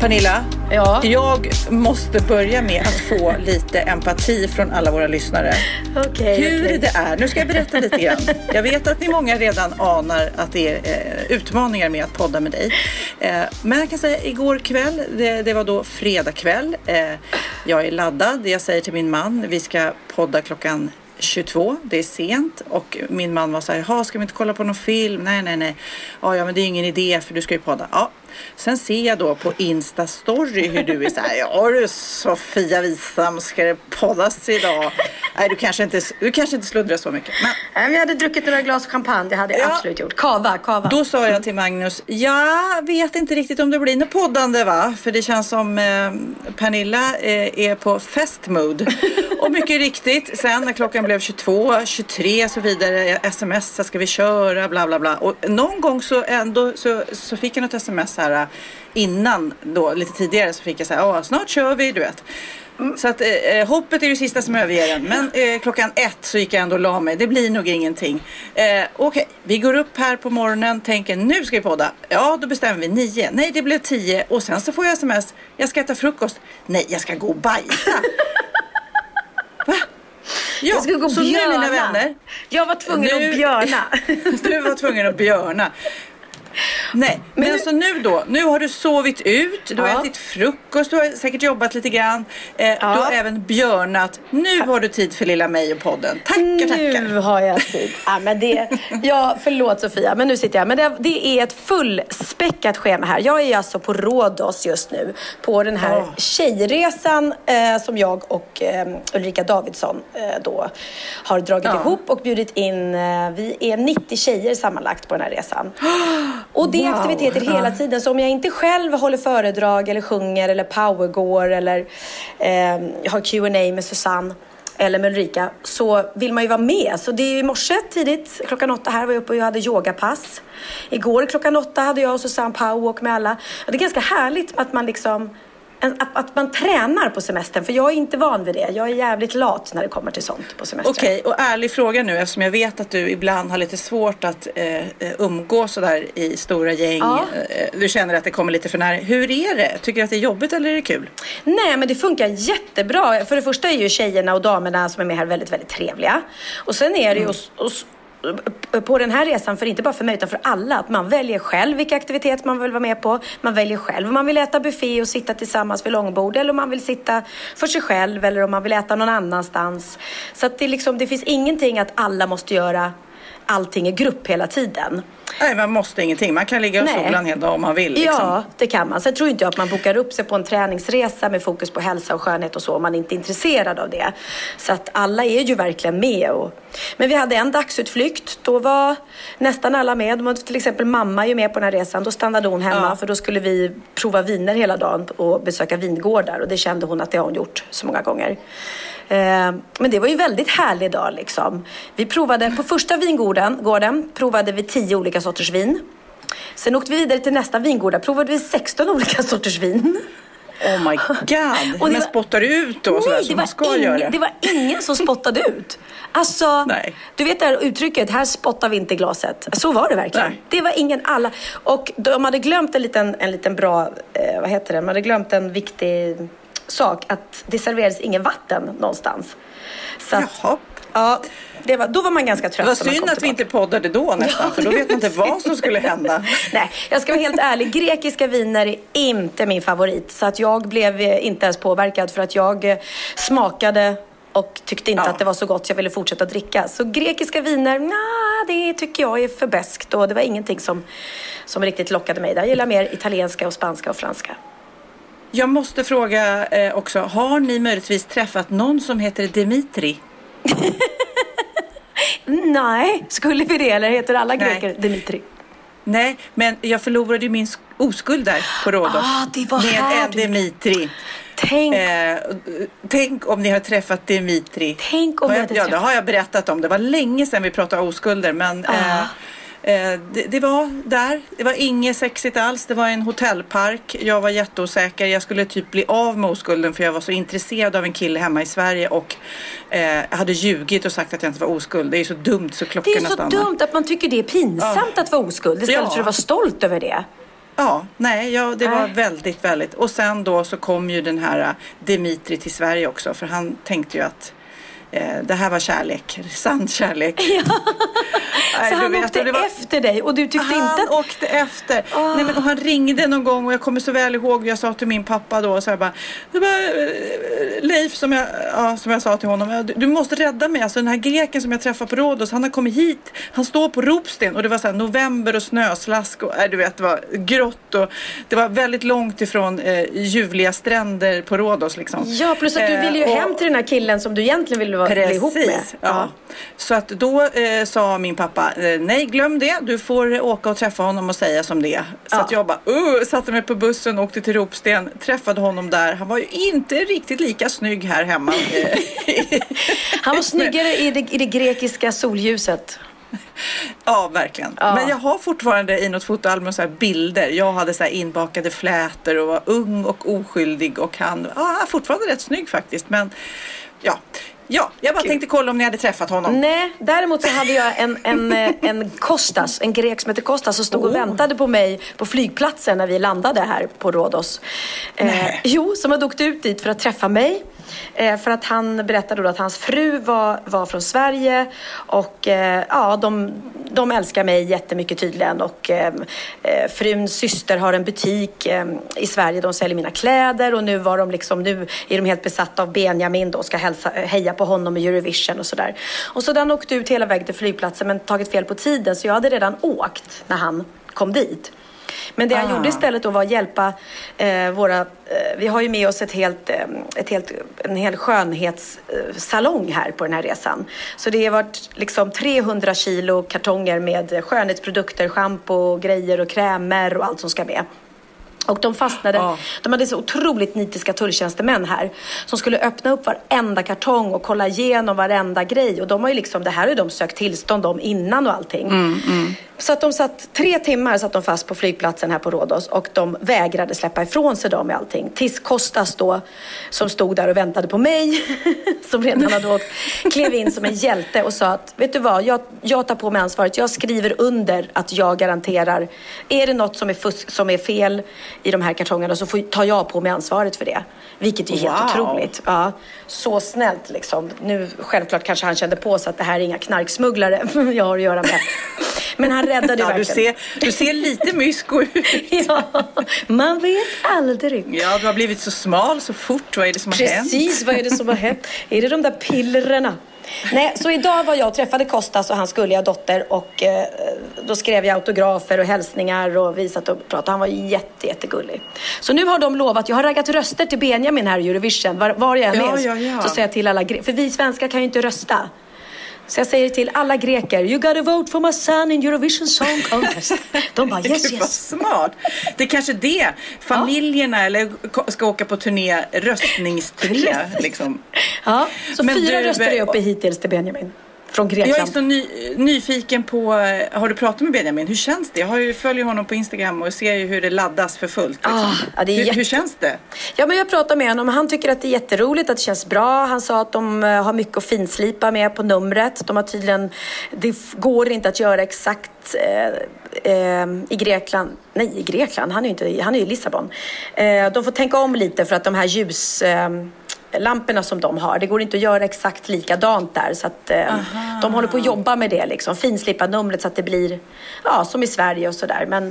Pernilla, Ja. jag måste börja med att få lite empati från alla våra lyssnare. Okej, Hur okej. det är. Nu ska jag berätta lite grann. Jag vet att ni många redan anar att det är eh, utmaningar med att podda med dig. Eh, men jag kan säga igår kväll, det, det var då fredag kväll. Eh, jag är laddad. Jag säger till min man, vi ska podda klockan 22, det är sent och min man var så här, "Jaha, ska vi inte kolla på någon film? Nej, nej, nej. Ja, ja, men det är ingen idé för du ska ju podda. Ja. Sen ser jag då på Insta-story hur du är så här, ja du Sofia Wisam, ska det poddas idag? Nej, du kanske inte, du kanske inte sluddrar så mycket. Men Nej, men jag hade druckit några glas champagne, det hade jag Ja. absolut gjort. Kava, kava. då sa jag till Magnus, jag vet inte riktigt om det blir något poddande va? För det känns som eh, Pernilla eh, är på festmode. och mycket riktigt, sen när klockan blev 22, 23 så vidare, sms, ska vi köra, bla bla bla. Och någon gång så ändå så, så fick jag något sms här eh, innan då, lite tidigare så fick jag så här, "Ja, snart kör vi, du vet. Så att eh, hoppet är det sista som överger en. Men eh, klockan ett så gick jag ändå och la mig. Det blir nog ingenting. Eh, Okej, vi går upp här på morgonen, tänker nu ska vi podda. Ja, då bestämmer vi nio. Nej, det blev tio. Och sen så får jag sms. Jag ska äta frukost. Nej, jag ska gå och bajsa. Va? Ja, jag skulle gå och så nu mina vänner. Jag var tvungen Nu- att björna. du var tvungen att björna. Nej, men, alltså nu då. Nu har du sovit ut, du har Ja. ätit frukost, du har säkert jobbat lite grann. Eh, Du har även björnat. Nu har du tid för lilla mig och podden. Tackar, tackar. Nu har jag tid. Ja, men det, ja, förlåt Sofia, men nu sitter jag. Men det, det är ett fullspäckat schema här. Jag är alltså på Rhodos just nu på den här Ja. tjejresan eh, som jag och eh, Ulrika Davidsson eh, då har dragit Ja. ihop och bjudit in. Eh, vi är 90 tjejer sammanlagt på den här resan. Och det är Wow. aktiviteter hela tiden. Så om jag inte själv håller föredrag eller sjunger eller powergår eller eh, har Q&A med Susanne eller med Ulrika så vill man ju vara med. Så det är i morse tidigt, klockan åtta här var jag uppe och jag hade yogapass. Igår klockan åtta hade jag och Susanne powerwalk med alla. Och det är ganska härligt att man liksom att, att man tränar på semestern, för jag är inte van vid det. Jag är jävligt lat när det kommer till sånt på semestern. Okej, och ärlig fråga nu eftersom jag vet att du ibland har lite svårt att eh, eh, umgås sådär i stora gäng. Ja. Eh, du känner att det kommer lite för nära. Hur är det? Tycker du att det är jobbigt eller är det kul? Nej, men det funkar jättebra. För det första är ju tjejerna och damerna som är med här väldigt, väldigt trevliga. Och sen är det ju hos, på den här resan, för inte bara för mig utan för alla, att man väljer själv vilka aktiviteter man vill vara med på. Man väljer själv om man vill äta buffé och sitta tillsammans vid långbord eller om man vill sitta för sig själv eller om man vill äta någon annanstans. Så att det, liksom, det finns ingenting att alla måste göra allting i grupp hela tiden. Nej, man måste ingenting. Man kan ligga och Nej. sola en hel dag om man vill. Liksom. Ja, det kan man. Sen tror inte jag att man bokar upp sig på en träningsresa med fokus på hälsa och skönhet och så om man inte är intresserad av det. Så att alla är ju verkligen med. Och... Men vi hade en dagsutflykt. Då var nästan alla med. Till exempel mamma är ju med på den här resan. Då stannade hon hemma Ja. för då skulle vi prova viner hela dagen och besöka vingårdar. Och det kände hon att det har hon gjort så många gånger. Eh, Men det var ju väldigt härlig dag liksom. Vi provade, på första vingården gården, provade vi tio olika sorters vin. Sen åkte vi vidare till nästa vingård. Där provade vi 16 olika sorters vin. Oh my god. Och det Men spottar du ut då Nej, det man var, göra? det var ingen som spottade ut. Alltså, Nej. du vet det här uttrycket, här spottar vi inte glaset. Så var det verkligen. Nej. Det var ingen, alla. Och de hade glömt en liten, en liten bra, eh, vad heter det, de hade glömt en viktig sak. Att det serverades ingen vatten någonstans. Så att, Jaha. Ja, det var, då var man ganska trött. Det var synd att vi inte poddade då nästan, Ja, för då vet man inte vad som skulle hända. Nej, jag ska vara helt ärlig. Grekiska viner är inte min favorit. Så att jag blev eh, inte ens påverkad för att jag eh, smakade och tyckte inte Ja. att det var så gott så jag ville fortsätta dricka. Så grekiska viner, nah, det tycker jag är för beskt och det var ingenting som, som riktigt lockade mig. där. Jag gillar mer italienska och spanska och franska. Jag måste fråga eh, också, har ni möjligtvis träffat någon som heter Dimitri? Nej, skulle vi det eller heter alla Nej. greker Dimitri? Nej, men jag förlorade ju min sk- oskuld där på Rhodos. Ah, det var med här en du- Dimitri. Tänk, Eh, tänk om ni har träffat Dimitri. Tänk om vi jag, hade Ja, det träffat- har jag berättat om. Det var länge sedan vi pratade oskulder. Men eh, eh, det, det var där. Det var inget sexigt alls. Det var en hotellpark. Jag var jätteosäker. Jag skulle typ bli av med oskulden för jag var så intresserad av en kille hemma i Sverige och eh, hade ljugit och sagt att jag inte var oskuld. Det är så dumt så det klockorna är så stannar. dumt att man tycker det är pinsamt att vara oskuld istället Ja. för att vara stolt över det. Ja, nej, ja, det var väldigt, väldigt. Och sen då så kom ju den här äh, Dimitri till Sverige också för han tänkte ju att eh, det här var kärlek, sann kärlek. Nej, Så han vet, åkte var- efter dig och du tyckte han inte att... åkte efter. Nej, men, han ringde någon gång och jag kommer så väl ihåg. Jag sa till min pappa då så här bara, det var eh, Leif som jag, ja, som jag sa till honom. Du, du måste rädda mig. Alltså den här greken som jag träffade på Rhodos. Han har kommit hit. Han står på Ropsten och det var så här november och snöslask och äh, du vet det var grått och det var väldigt långt ifrån eh, ljuvliga stränder på Rhodos liksom. Ja, plus att du Eh, ville ju och- hem till den här killen som du egentligen ville vara, bli ihop med. Precis, ja. Så att då eh, sa min pappa, eh, nej glöm det, du får åka och träffa honom och säga som det. Så Ja. att jag bara, uh, satte mig på bussen, åkte till Ropsten, träffade honom där. Han var ju inte riktigt lika snygg här hemma. Han var snyggare i det, i det grekiska solljuset. ja, verkligen. Ja. Men jag har fortfarande i något fotoalbum så bilder. Jag hade så här inbakade flätor och var ung och oskyldig och han ja, fortfarande rätt snygg faktiskt. Men ja, ja jag bara tänkte kolla om ni hade träffat honom. Nej, däremot så hade jag en, en, en Kostas, en grek som heter Kostas som stod och väntade på mig på flygplatsen när vi landade här på Rhodos. Eh, jo, som hade åkt ut dit för att träffa mig. Eh, för att han berättade då att hans fru var, var från Sverige och eh, ja, de, de älskar mig jättemycket tydligen och eh, eh, fruns syster har en butik eh, i Sverige. De säljer mina kläder och nu var de liksom, nu är de helt besatta av Benjamin då och ska hälsa, heja på honom i Eurovision och sådär. Och så den åkte ut hela vägen till flygplatsen men tagit fel på tiden så jag hade redan åkt när han kom dit. Men det han Ah. gjorde istället då var att hjälpa eh, våra, eh, vi har ju med oss ett helt, eh, ett helt, en hel skönhetssalong här på den här resan. Så det har varit liksom 300 kilo kartonger med skönhetsprodukter, schampo, grejer och krämer och allt som ska med. Och de fastnade, Ja. de hade så otroligt nitiska tulltjänstemän här som skulle öppna upp varenda kartong och kolla igenom varenda grej. Och de har ju liksom, det här har ju de sökt tillstånd om innan och allting. Så att de satt, tre timmar satt de fast på flygplatsen här på Rhodos och de vägrade släppa ifrån sig dem med allting. Tills Kostas då, som stod där och väntade på mig, som redan hade åkt, klev in som en hjälte och sa att, vet du vad, jag, jag tar på mig ansvaret. Jag skriver under att jag garanterar, är det något som är, fusk, som är fel i de här kartongerna så får, tar jag på mig ansvaret för det. Vilket är helt Wow. otroligt. Ja, så snällt liksom. Nu självklart kanske han kände på sig att det här är inga knarksmugglare jag har att göra med. Men han räddade Ja, du, verkligen. ser, du ser lite mysko ut. Ja, man vet aldrig. Ja, du har blivit så smal så fort. Vad är det som har hänt? Precis, vad är det som har hänt? Är det de där pillerna? Nej, så idag var jag och träffade Kostas och hans gulliga dotter och eh, då skrev jag autografer och hälsningar och vi satt och pratade. Han var jätte, jättegullig. Så nu har de lovat, jag har raggat röster till Benjamin här i Eurovision. Var, var jag än Ja, är ja, ja. så säger jag till alla för vi svenskar kan ju inte rösta. Så jag säger till alla greker, you gotta vote for my son in Eurovision Song Contest. De bara yes, Gud vad yes. smart. Det är kanske det familjerna eller ko- ska åka på turné, röstningsturné. Liksom. Ja, så Men fyra du, röster är eh, uppe hittills till Benjamin. Från Jag är Grekland. så ny, nyfiken på, eh, har du pratat med Benjamin? Hur känns det? Jag har ju, följer honom på Instagram och ser ju hur det laddas för fullt. Liksom. Ah, ja, det är hur, jätte- hur känns det? Ja, men jag pratade med honom. Han tycker att det är jätteroligt, att det känns bra. Han sa att de eh, har mycket att finslipa med på numret. De har tydligen, det går inte att göra exakt eh, eh, i Grekland. Nej, i Grekland. Han är ju inte, han är ju i Lissabon. Eh, de får tänka om lite för att de här ljus... Lamporna som de har. Det går inte att göra exakt likadant där. Så att, eh, de håller på att jobba med det. Liksom. Finslipa numret så att det blir ja, som i Sverige och sådär. Men,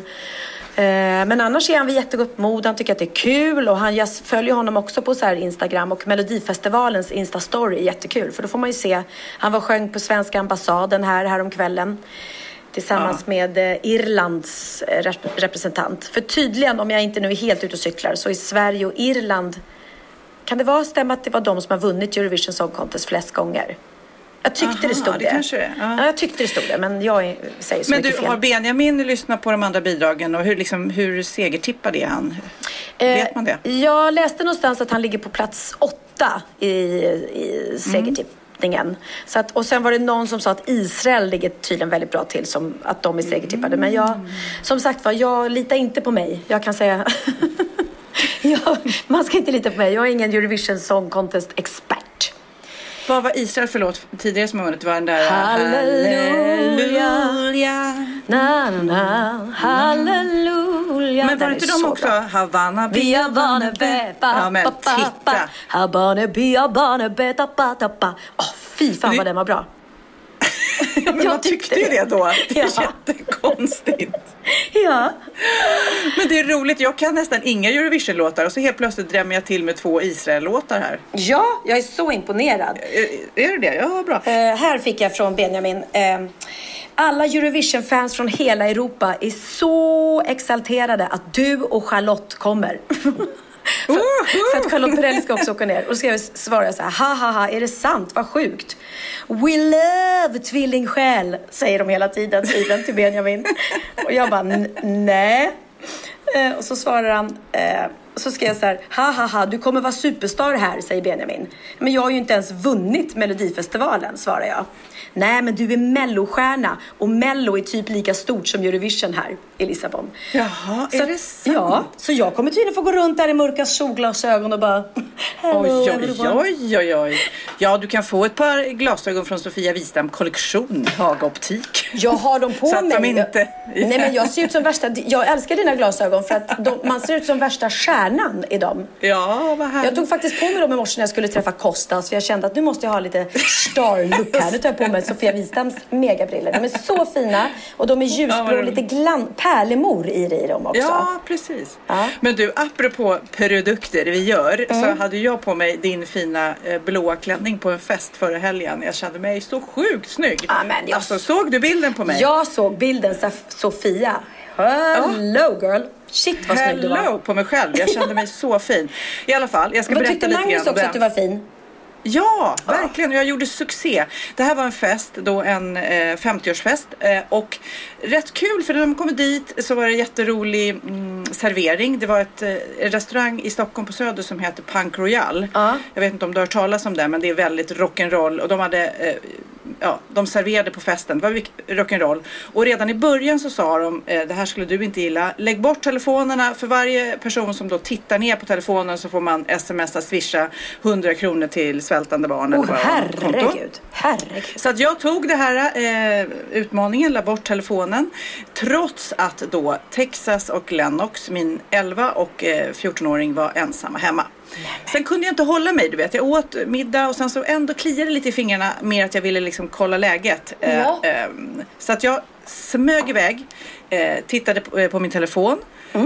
eh, men annars är han vid jättegott mod. Han tycker att det är kul. Och han, jag följer honom också på så Instagram. Och Melodifestivalens Insta-story är jättekul. För då får man ju se. Han var sjöng på svenska ambassaden här häromkvällen tillsammans med eh, Irlands eh, rep- representant. För tydligen, om jag inte nu är helt ute och cyklar, så är Sverige och Irland kan det vara stämma att det var de som har vunnit Eurovision Song Contest flest gånger? Jag tyckte Aha, det stod det det. kanske det ja. Ja, jag tyckte det stod det, men jag säger så Men mycket du, fel. har Benjamin lyssnat på de andra bidragen och hur, liksom, hur segertippad är han? Vet man det? Eh, Jag läste någonstans att han ligger på plats åtta i, i segertippningen. Så att, och sen var det någon som sa att Israel ligger tydligen väldigt bra till, som att de är segertippade. Men jag, som sagt var, jag litar inte på mig. Jag kan säga... jag, man ska inte lita på mig. Jag är ingen Eurovision Song Contest-expert. Vad var Israel för låt tidigare som har vunnit? Var den där Halleluja. Halleluja. Na, na, na, halleluja. Men var inte de så också? bra. Havana är vana be, Ja men titta. Habane be, habane be, ta, pa, ta, pa. Åh, fy fan vad den var bra. Men Jag man tyckte tyckte det det. då. Det är Ja. jättekonstigt. Ja. Men det är roligt, jag kan nästan inga Eurovision-låtar och så helt plötsligt drämmer jag till med två Israel-låtar här. ja, jag är så imponerad. Är, är det det? Ja, bra. Eh, här fick jag från Benjamin. Eh, alla Eurovision-fans från hela Europa är så exalterade att du och Charlotte kommer. för, för att Charlotte Perrelli ska också åka ner. Och så ska jag svara så här, ha ha ha, är det sant? Vad sjukt. We love tvillingsjäl, säger de hela tiden tydligen till Benjamin. Och jag bara, "N- nej. Eh, och så svarar han, eh, så skrev jag så här, ha ha ha, du kommer vara superstar här, säger Benjamin. Men jag har ju inte ens vunnit Melodifestivalen, svarar jag. Nej, men du är mellostjärna och mello är typ lika stort som Eurovision här i Lissabon. Jaha, Så är att- det sant? Ja, så jag kommer tydligen få gå runt där i mörka solglasögon och bara Hello Oj, oj, oj, oj, oj. Ja, du kan få ett par glasögon från Sofia Wistam kollektion, Haga Optik. Jag har dem på Så att mig. de inte... Nej men jag ser ut som värsta, jag älskar dina glasögon för att de, man ser ut som värsta stjärnan i dem. Ja, vad härligt. Jag tog faktiskt på mig dem i morse när jag skulle träffa Kostas för jag kände att nu måste jag ha lite star-look här. Nu tar jag på mig Sofia Wistams megabriller. De är så fina och de är ljusblå och lite glan- pärlemor i dem också. Ja, precis. Ja. Men du, apropå produkter vi gör Mm. så hade jag på mig din fina eh, blåa klänning på en fest förra helgen. Jag kände mig så sjukt snygg. Ja, men jag- Alltså, såg du bilden på mig? Jag såg bilden Sofia. Hello girl. Shit vad snygg du var. Hello på mig själv. Jag kände mig så fin. I alla fall, jag ska Vad berätta tyckte lite Magnus grann om också den. att du var fin? Ja, verkligen. Och jag gjorde succé. Det här var en fest, då en eh, 50-årsfest. Eh, och rätt kul för när de kom dit så var det jätterolig mm, servering. Det var ett, eh, en restaurang i Stockholm på Söder som heter Punk Royal. Ja. Jag vet inte om du har hört talas om det men det är väldigt rock'n'roll. Och de hade eh, Ja, de serverade på festen, det var rock'n'roll. Och redan i början så sa de, eh, det här skulle du inte gilla, lägg bort telefonerna. För varje person som då tittar ner på telefonen så får man smsa, swisha 100 kronor till svältande barn. Åh konto. herregud. Herregud. Så att jag tog det här eh, utmaningen, la bort telefonen. Trots att då Texas och Lennox, min 11 och eh, 14-åring var ensamma hemma. Sen kunde jag inte hålla mig, du vet. Jag åt middag och sen så ändå kliade lite i fingrarna mer att jag ville liksom kolla läget. Eh, Ja. ehm, så att jag smög iväg, eh, tittade på, eh, min telefon,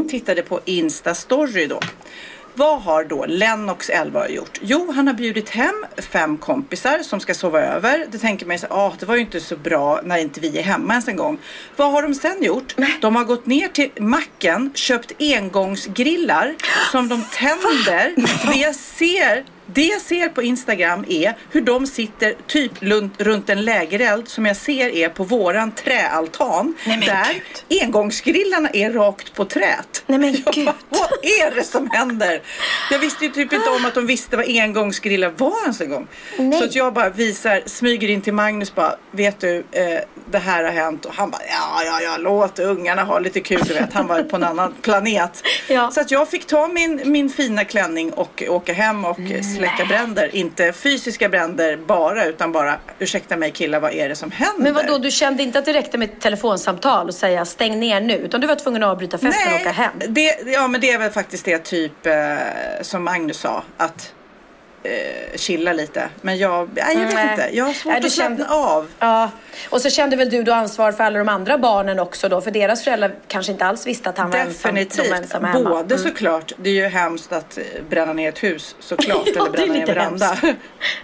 tittade på Insta-story då. Vad har då Lennox 11 gjort? Jo, han har bjudit hem fem kompisar som ska sova över. Det tänker man ju så, ah, det var ju inte så bra när inte vi är hemma ens en gång. Vad har de sen gjort? De har gått ner till macken, köpt engångsgrillar som de tänder. Det jag ser det jag ser på Instagram är hur de sitter typ runt, en lägereld som jag ser är på våran träaltan. Nej, där Gud. engångsgrillarna är rakt på trät. Nej, men Jag Gud. bara, vad är det som händer? Jag visste ju typ inte om att de visste vad engångsgrillar var ens en gång. Nej. Så att jag bara visar, smyger in till Magnus bara, vet du, eh, det här har hänt. Och han bara, ja, ja, ja, låt ungarna ha lite kul, du vet. Han var på en annan planet. Ja. Så att jag fick ta min, min fina klänning och åka hem och släcka bränder. Inte fysiska bränder bara, utan bara, ursäkta mig killar, vad är det som händer? Men vad då du kände inte att det räckte med ett telefonsamtal och säga stäng ner nu, utan du var tvungen att avbryta festen och åka hem? Det, ja, men det är väl faktiskt det typ eh, som Magnus sa. Att eh, chilla lite. Men jag, nej, jag vet Nej. inte. Jag har svårt Nej, att slappna kände- av. Ja, och så kände väl du då ansvar för alla de andra barnen också då? För deras föräldrar kanske inte alls visste att han var ensam, de Definitivt. hemma. Mm. Både såklart, det är ju hemskt att eh, bränna ner ett hus såklart. Ja, eller bränna ner en veranda.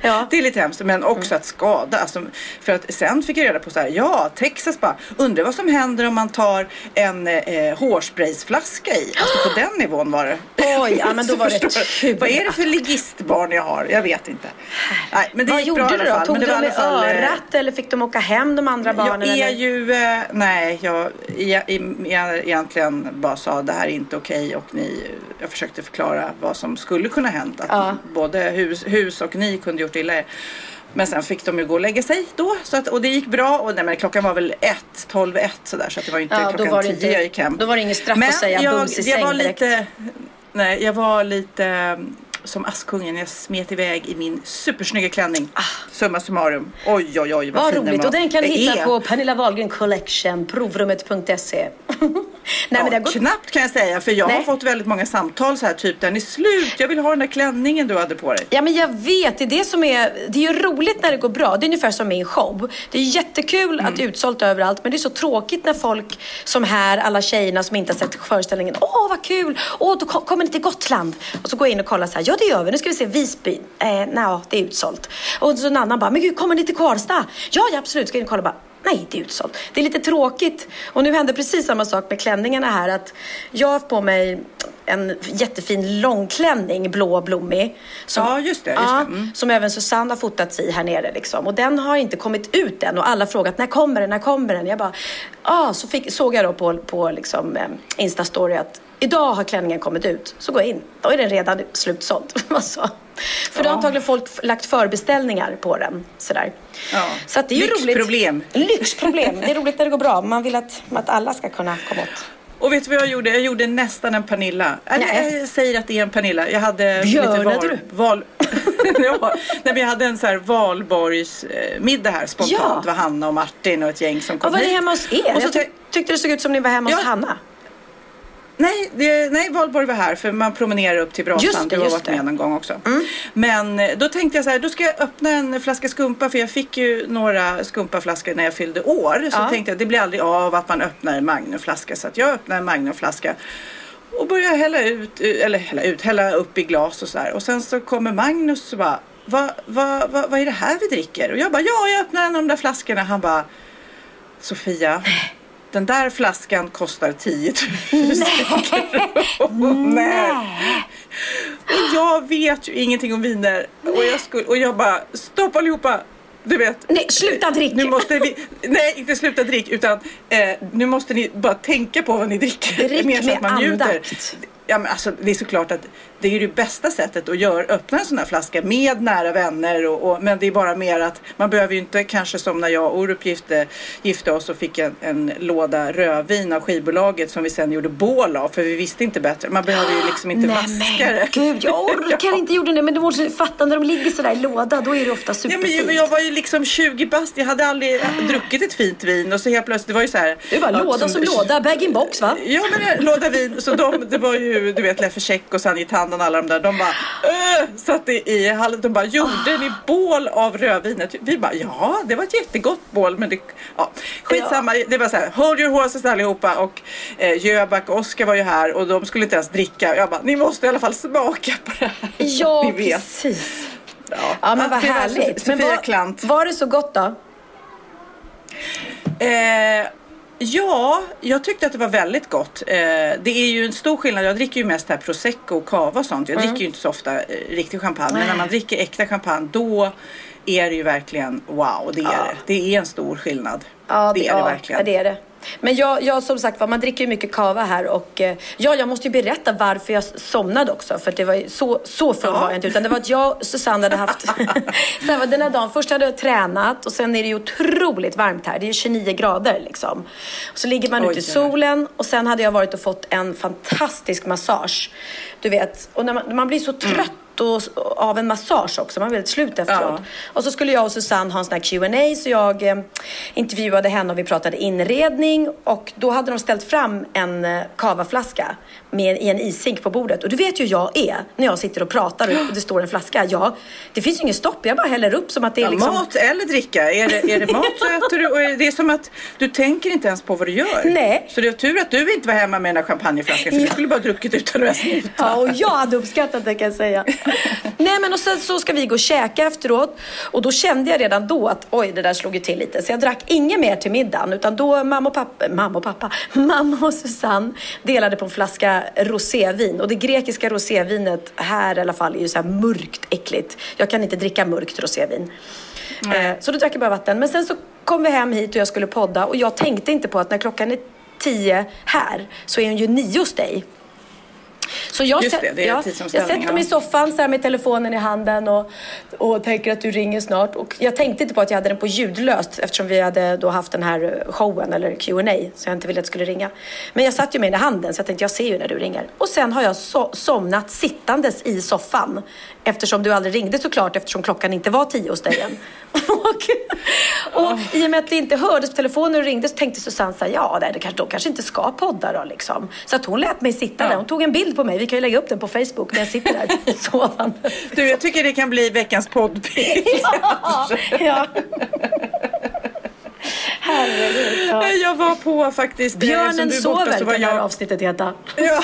Ja. Mm. Det är lite hemskt. Men också att skada. Alltså, för att sen fick jag reda på så här, ja Texas bara, undrar vad som händer om man tar en eh, hårspraysflaska i. Alltså på den nivån var det. Oj, ja, men då var det tur Vad är det för ligistbarn jag har? Jag vet inte. Nej, men det Vad gick gjorde bra du då? Tog Men du dem i örat eller fick de åka hem de andra barnen? jag är eller? ju, eh, nej, jag, jag, jag egentligen bara sa det här är inte okej och ni, jag försökte förklara vad som skulle kunna hänt. Att Ja. både hus, hus och ni kunde gjort illa er. Men sen fick de ju gå och lägga sig då så att, och det gick bra och nej, men klockan var väl ett, tolv, ett sådär så att det var inte Ja, då klockan var tio inte- jag gick hem. då var det inget straff att men säga jag, bums i jag var säng direkt. lite, nej jag var lite som Askungen, jag smet iväg i min supersnygga klänning. Summa summarum. Oj oj oj vad, Ah. Vad roligt. Och den kan du hitta är- på Pernilla Wahlgren Collection, provrummet.se. Nej, men Ja, har gått... Knappt kan jag säga för jag har Nej. fått väldigt många samtal så här typ den är slut, jag vill ha den där klänningen du hade på dig. Ja men jag vet, det är det som är, det är ju roligt när det går bra. Det är ungefär som min show. Det är jättekul att det är utsålt överallt men det är så tråkigt när folk som här, alla tjejerna som inte har sett föreställningen, åh vad kul, åh då kom- kommer ni till Gotland? Och så går jag in och kollar så här, ja det gör vi, nu ska vi se Visby. Eh, nej, det är utsålt. Och så en annan bara, men gud kommer ni till Karlstad? Ja, ja absolut, ska och kolla bara. Nej, det är utsålt. Det är lite tråkigt. Och nu hände precis samma sak med klänningarna här. Att jag har på mig en jättefin långklänning, blå och blommig. Som, Ja, just det, just det. Mm. Som även Susanne har fotats i här nere. Liksom. Och den har inte kommit ut än. Och alla har frågat när kommer den, när kommer den? Jag bara, ah, så fick, såg jag då på, på liksom, eh, Insta-story att idag har klänningen kommit ut. Så går jag in, då är den redan slutsåld. alltså. För då har Ja. antagligen folk lagt förbeställningar på den. Sådär. Ja. Så det är ju Lyxproblem. roligt. Lyxproblem. Det är roligt när det går bra. Man vill att, att alla ska kunna komma åt. Och vet du vad jag gjorde? Jag gjorde nästan en Pernilla. Nej. Jag säger att det är en Pernilla. Jag hade Björnade lite du? val... ja, nej, men jag hade en så här valborgsmiddag här spontant. Ja. Det var Hanna och Martin och ett gäng som Ja, kom var det hit. hemma hos er? Och så jag ty- tyckte det såg ut som ni var hemma hos Ja. Hanna. Nej, det, nej, Valborg var här för man promenerar upp till brasan. Just det, du har varit. Mm. med någon gång också. Men eh, då tänkte jag så här, då ska jag öppna en flaska skumpa för jag fick ju några skumpaflaskor när jag fyllde år. Så Ja. tänkte jag, det blir aldrig av att man öppnar en Magnumflaska. Så att jag öppnade en Magnumflaska och började hälla ut, eh, eller hälla ut, hälla upp i glas och så här. Och sen så kommer Magnus och bara, vad va, va, vad är det här vi dricker? Och jag bara, ja, jag öppnar en av de där flaskorna. Han bara, Sofia, den där flaskan kostar 10 000 kronor. Nej. Och jag vet ju ingenting om viner. Och jag, skulle, och jag bara, stopp allihopa. Du vet. Nej, sluta drick. Nu måste vi, nej, inte sluta drick utan eh, nu måste ni bara tänka på vad ni dricker. Drick med att man njuter. andakt. Ja, men alltså, det är såklart att det är ju det bästa sättet att göra, öppna en sån här flaska med nära vänner. Och, och, men det är bara mer att man behöver ju inte kanske som när jag och Orup gifte, gifte oss och fick en, en låda rödvin av skivbolaget som vi sen gjorde bål av för vi visste inte bättre. Man behöver ju liksom inte Nej vaska men det. gud, jag orkar inte gjorde det. Men du måste fatta när de ligger sådär i låda, då är det ofta Ja, superfint. men jag, var ju liksom 20 bast, jag hade aldrig druckit ett fint vin och så helt plötsligt, det var ju så här. Det var ja, låda som, låda, bag-in-box va? Ja men låda vin, så de, det var ju du vet Leffe Check och Sanjit Handan alla de där, de bara öh, satt i, hallen, de bara gjorde ni bål av rödvinet? Vi bara ja det var ett jättegott bål men det, ja skitsamma, det var så här hold your horses allihopa och eh, Jöback och Oskar var ju här och de skulle inte ens dricka jag bara ni måste i alla fall smaka på det här. Ja, precis. Ja, Ja, men vad det var härligt. Sofia Men var, Klant. var det så gott då? Eh, ja, jag tyckte att det var väldigt gott. Eh, det är ju en stor skillnad. Jag dricker ju mest här prosecco och cava och sånt. Jag dricker ju inte så ofta eh, riktig champagne. Men när man dricker äkta champagne då är det ju verkligen wow. Det är det. Det är en stor skillnad. Ja, det är det ja, verkligen. Ja, det är det. Men jag, jag som sagt var, man dricker ju mycket kava här och eh, ja, jag måste ju berätta varför jag somnade också. För att det var så, så full var jag inte. Utan det var att jag och Susanne hade haft, här, var den här dagen, först hade jag tränat och sen är det ju otroligt varmt här. Det är ju 29 grader liksom. Och så ligger man Oj, ute i solen och sen hade jag varit och fått en fantastisk massage. Du vet, och när man, man blir så trött foto av en massage också. Man var väldigt slut efteråt. Ja. Och så skulle jag och Susanne ha en sån här Q&A så jag eh, intervjuade henne och vi pratade inredning. Och då hade de ställt fram en eh, cavaflaska med, i en ishink på bordet. Och du vet ju hur jag är när jag sitter och pratar och det står en flaska. Ja, det finns ju ingen stopp. Jag bara häller upp som att det är Ja, liksom... Mat eller dricka. Är det, är det mat så äter du. Och det är som att du tänker inte ens på vad du gör. Nej. Så det är tur att du inte var hemma med den där champagneflaskan. För du skulle bara druckit utan att snuta. Ja, och jag hade uppskattat det kan jag säga. Nej, men och sen så ska vi gå och käka efteråt. Och då kände jag redan då att oj, det där slog ju till lite. Så jag drack inget mer till middagen. Utan då mamma och pappa, mamma och pappa, mamma och Susanne delade på en flaska rosévin. Och det grekiska rosévinet här i alla fall är ju så här mörkt äckligt. Jag kan inte dricka mörkt rosévin. Eh, så då drack jag bara vatten. Men sen så kom vi hem hit och jag skulle podda. Och jag tänkte inte på att när klockan är tio här så är hon ju nio hos dig. Så jag, Just det, det är ja, jag tidsomställning, sätter mig i soffan så här med telefonen i handen och, och tänker att du ringer snart. Och jag tänkte inte på att jag hade den på ljudlöst eftersom vi hade då haft den här showen eller Q&A så jag inte ville att det skulle ringa. Men jag satt ju med den i handen så jag tänkte jag ser ju när du ringer. Och sen har jag so- somnat sittandes i soffan eftersom du aldrig ringde såklart eftersom klockan inte var tio hos dig än. och, och i och med att det inte hördes på telefonen och så tänkte Susanne så här, ja nej, det kanske, de kanske inte ska podda då liksom. Så att hon lät mig sitta där. Hon tog en bild på mig. Vi kan ju lägga upp den på Facebook när jag sitter där sovande. Du, jag tycker det kan bli veckans poddbild. ja, ja. Herregud. Ja. Jag var på faktiskt... eh, Björnen borta, sover så var kan det här jag... avsnittet heta. Ja,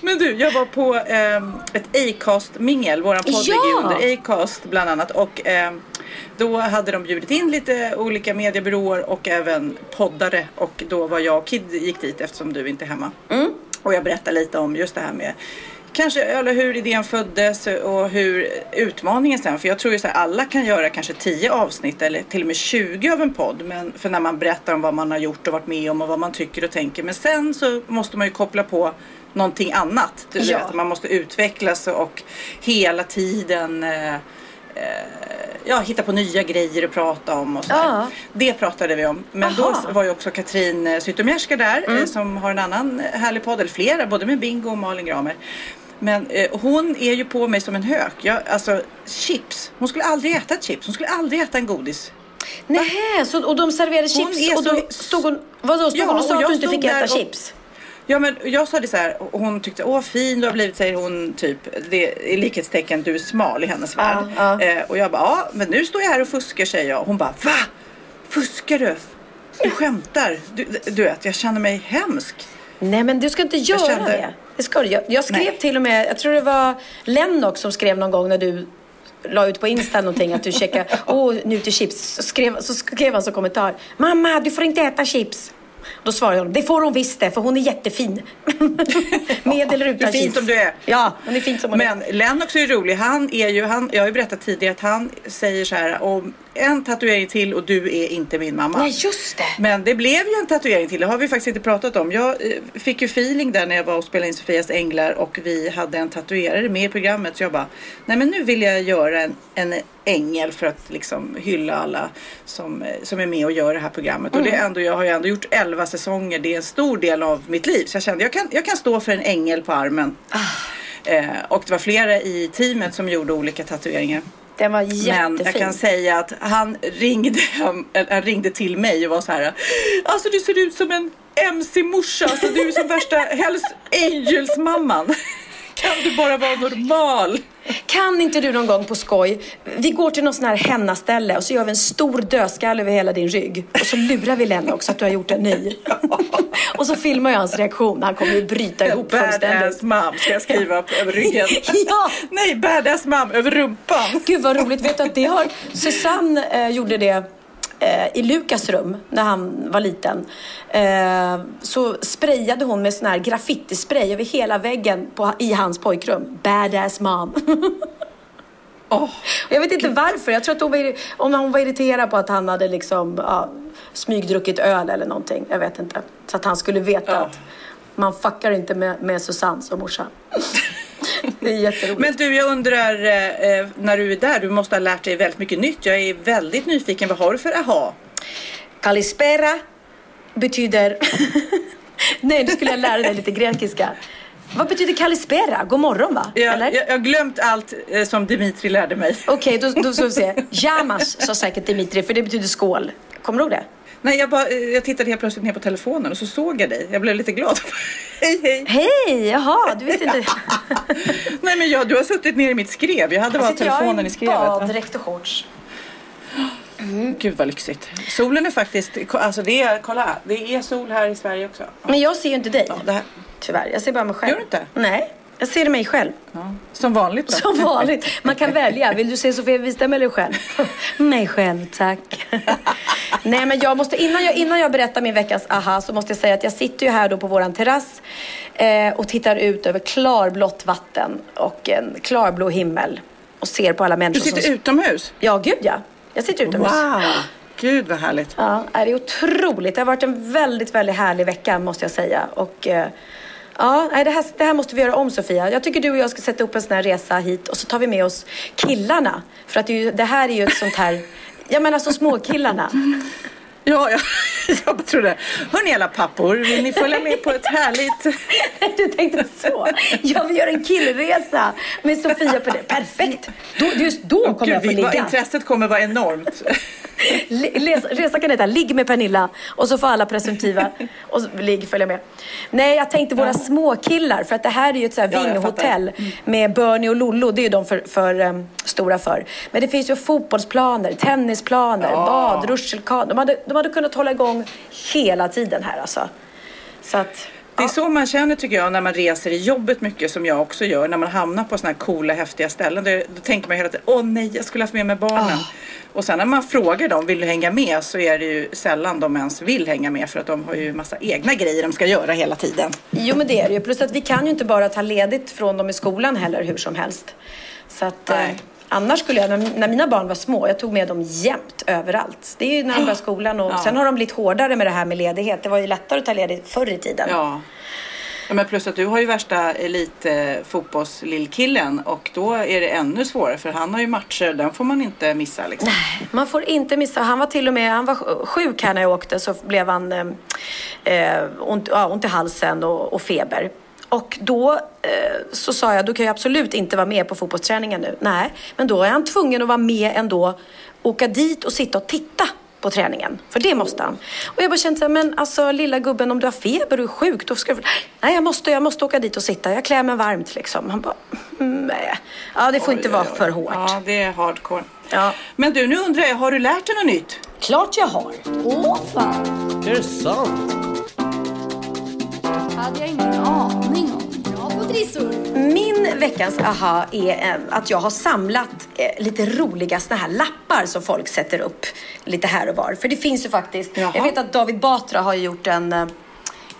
Men du, jag var på eh, ett Acast-mingel, våran podd ja! ligger under Acast bland annat och eh, då hade de bjudit in lite olika mediebyråer och även poddare och då var jag och Kid gick dit eftersom du inte är hemma. Mm. Och jag berättade lite om just det här med kanske eller hur idén föddes och hur utmaningen sen, för jag tror ju så här, alla kan göra kanske 10 avsnitt eller till och med 20 av en podd, men för när man berättar om vad man har gjort och varit med om och vad man tycker och tänker, men sen så måste man ju koppla på någonting annat. Du ja. vet, man måste utvecklas och hela tiden eh, eh, ja, hitta på nya grejer att prata om och så ja. Det pratade vi om. Men Aha. då var ju också Katrin eh, Zytomierska där mm. eh, som har en annan härlig podd, eller flera, både med Bingo och Malin Gramer. Men eh, hon är ju på mig som en hök. Jag, alltså chips. Hon skulle aldrig äta ett chips. Hon skulle aldrig äta en godis. Nej, så, och de serverade chips och då stod hon, vadå, stod ja, hon och sa att du inte fick äta chips? Ja men jag sa det så här hon tyckte åh fin du har blivit säger hon typ. Det är likhetstecken du är smal i hennes värld. Ja, ja. Eh, och jag bara ja men nu står jag här och fuskar säger jag. Hon bara va? Fuskar du? Du skämtar? Du, du vet jag känner mig hemsk. Nej men du ska inte göra kände... det. Det ska du. Jag, jag skrev Nej. till och med, jag tror det var Lennox som skrev någon gång när du la ut på Insta någonting att du checkar, åh nu till chips. Så skrev, så skrev han som kommentar, mamma du får inte äta chips. Då svarar hon, det får hon visst det, för hon är jättefin. Med eller utan chips. fin som du är. Ja, hon är fin som hon Men är. Lennox är ju rolig. Han är ju, han, jag har ju berättat tidigare att han säger så här, om en tatuering till och du är inte min mamma. Nej, just det. Men det blev ju en tatuering till. Det har vi faktiskt inte pratat om. Jag eh, fick ju feeling där när jag var och spelade in Sofias Änglar och vi hade en tatuerare med i programmet. Så jag bara, nej men nu vill jag göra en, en ängel för att liksom hylla alla som, eh, som är med och gör det här programmet. Mm. Och det är ändå, jag har ju ändå gjort 11 säsonger. Det är en stor del av mitt liv. Så jag kände, jag kan, jag kan stå för en ängel på armen. Ah. Eh, och det var flera i teamet som gjorde olika tatueringar. Den var jättefin. Men jag kan säga att han ringde, han ringde till mig och var så här. Alltså du ser ut som en MC-morsa. Alltså, du är som värsta Hells Angels-mamman. Kan du bara vara normal? Kan inte du någon gång på skoj, vi går till någon sån här hennaställe och så gör vi en stor dödskalle över hela din rygg. Och så lurar vi Lennox också att du har gjort en ny. och så filmar jag hans reaktion. Han kommer ju bryta ihop fullständigt. Badass mom ska jag skriva över ryggen. ja. Nej, badass mom över rumpan. Gud vad roligt. Vet du att det har, Susanne eh, gjorde det i Lukas rum när han var liten eh, så sprayade hon med sån här graffitispray över hela väggen på, i hans pojkrum. Badass mom. oh, jag vet inte varför. Jag tror att hon var, om hon var irriterad på att han hade liksom, ja, smygdruckit öl eller någonting. Jag vet inte. Så att han skulle veta oh. att man fuckar inte med, med Susanne som morsa. Det är jätteroligt. Men du, jag undrar eh, när du är där, du måste ha lärt dig väldigt mycket nytt. Jag är väldigt nyfiken. Vad har du för aha? Kalispera betyder... Nej, du skulle jag lära dig lite grekiska. Vad betyder kalispera? God morgon va? Ja, Eller? Jag, jag har glömt allt eh, som Dimitri lärde mig. Okej, okay, då, då ska vi se. Jamas sa säkert Dimitri, för det betyder skål. Kommer du ihåg det? Nej, jag, bara, jag tittade helt plötsligt ner på telefonen och så såg jag dig. Jag blev lite glad. hej, hej! Hej! Jaha, du visste inte. Nej, men jag, du har suttit ner i mitt skrev. Jag hade bara telefonen i skrevet. Jag i baddräkt och shorts. Gud vad lyxigt. Solen är faktiskt, alltså det är, kolla, det är sol här i Sverige också. Men jag ser ju inte dig. Ja, här, Tyvärr. Jag ser bara mig själv. Gör du inte? Nej. Jag ser mig själv. ja. Som vanligt då. Som vanligt. Man kan välja. Vill du se Sofia Wistam eller själv? mig själv, tack. Nej, men jag måste, innan, jag, innan jag berättar min veckas aha så måste jag säga att jag sitter ju här då på våran terrass eh, och tittar ut över klarblått vatten och en klarblå himmel och ser på alla Du människor sitter som... utomhus? Ja, gud ja. Jag sitter utomhus. Wow! Gud vad härligt. Ja, det är otroligt. Det har varit en väldigt, väldigt härlig vecka måste jag säga. Och, eh, ja, det, här, det här måste vi göra om Sofia. Jag tycker du och jag ska sätta upp en sån här resa hit och så tar vi med oss killarna. För att det, ju, det här är ju ett sånt här, ja men alltså småkillarna. Ja, ja, jag trodde. Hörni alla pappor, vill ni följa med på ett härligt... Du tänkte så? Ja, vi gör en killresa med Sofia på det. Perfekt! Då, just då kommer jag få Gud, ligga. intresset kommer vara enormt. Resan kan heta Ligg med Pernilla och så får alla presumtiva och så- ligg följa med. Nej, jag tänkte våra småkillar för att det här är ju ett så här Ja, jag vinghotell med Bernie och Lollo. Det är ju de för, för um, stora för. Men det finns ju fotbollsplaner, tennisplaner, bad, rutschkana. De hade, de hade kunnat hålla igång hela tiden här alltså. Så att, Det är så man känner tycker jag när man reser i jobbet mycket som jag också gör. När man hamnar på sådana här coola häftiga ställen. Då, då tänker man hela tiden, åh nej jag skulle haft med mig barnen. Och sen när man frågar dem, vill du hänga med? Så är det ju sällan de ens vill hänga med. För att de har ju massa egna grejer de ska göra hela tiden. jo men det är det ju. Plus att vi kan ju inte bara ta ledigt från dem i skolan heller hur som helst. Så att, eh, Nej. Annars skulle jag, när, mina barn var små, jag tog med dem jämt överallt. Det är ju när de börjar skolan och sen har de blivit hårdare med det här med ledighet. Det var ju lättare att ta ledigt förr i tiden. Ja. ja men plus att du har ju värsta elit eh. Och då är det ännu svårare. För han har ju matcher, den får man inte missa liksom. Man får inte missa. Han var till och med han var sjuk här när jag åkte så blev han eh, eh, ont, ja, ont i halsen och, och feber. Och då eh, så sa jag, du kan ju absolut inte vara med på fotbollsträningen nu. Nej, men då är han tvungen att vara med ändå. Åka dit och sitta och titta på träningen. För det måste han. Och jag bara kände så här, men alltså lilla gubben om du har feber och är sjuk, då ska du... Nej, jag måste, jag måste åka dit och sitta. Jag klär mig varmt liksom. Han bara, "Mm, nej. Ja, det får inte vara för hårt. Ja, det är hardcore. Ja. Men du, nu undrar jag, har du lärt dig något nytt? Klart jag har. Åh fan! Är det sant? Hade jag ingen aning om. Bra på trissor! Min veckans aha är eh, att jag har samlat eh, lite roliga såna här lappar som folk sätter upp lite här och var. För det finns ju faktiskt, Jaha. jag vet att David Batra har gjort en, eh,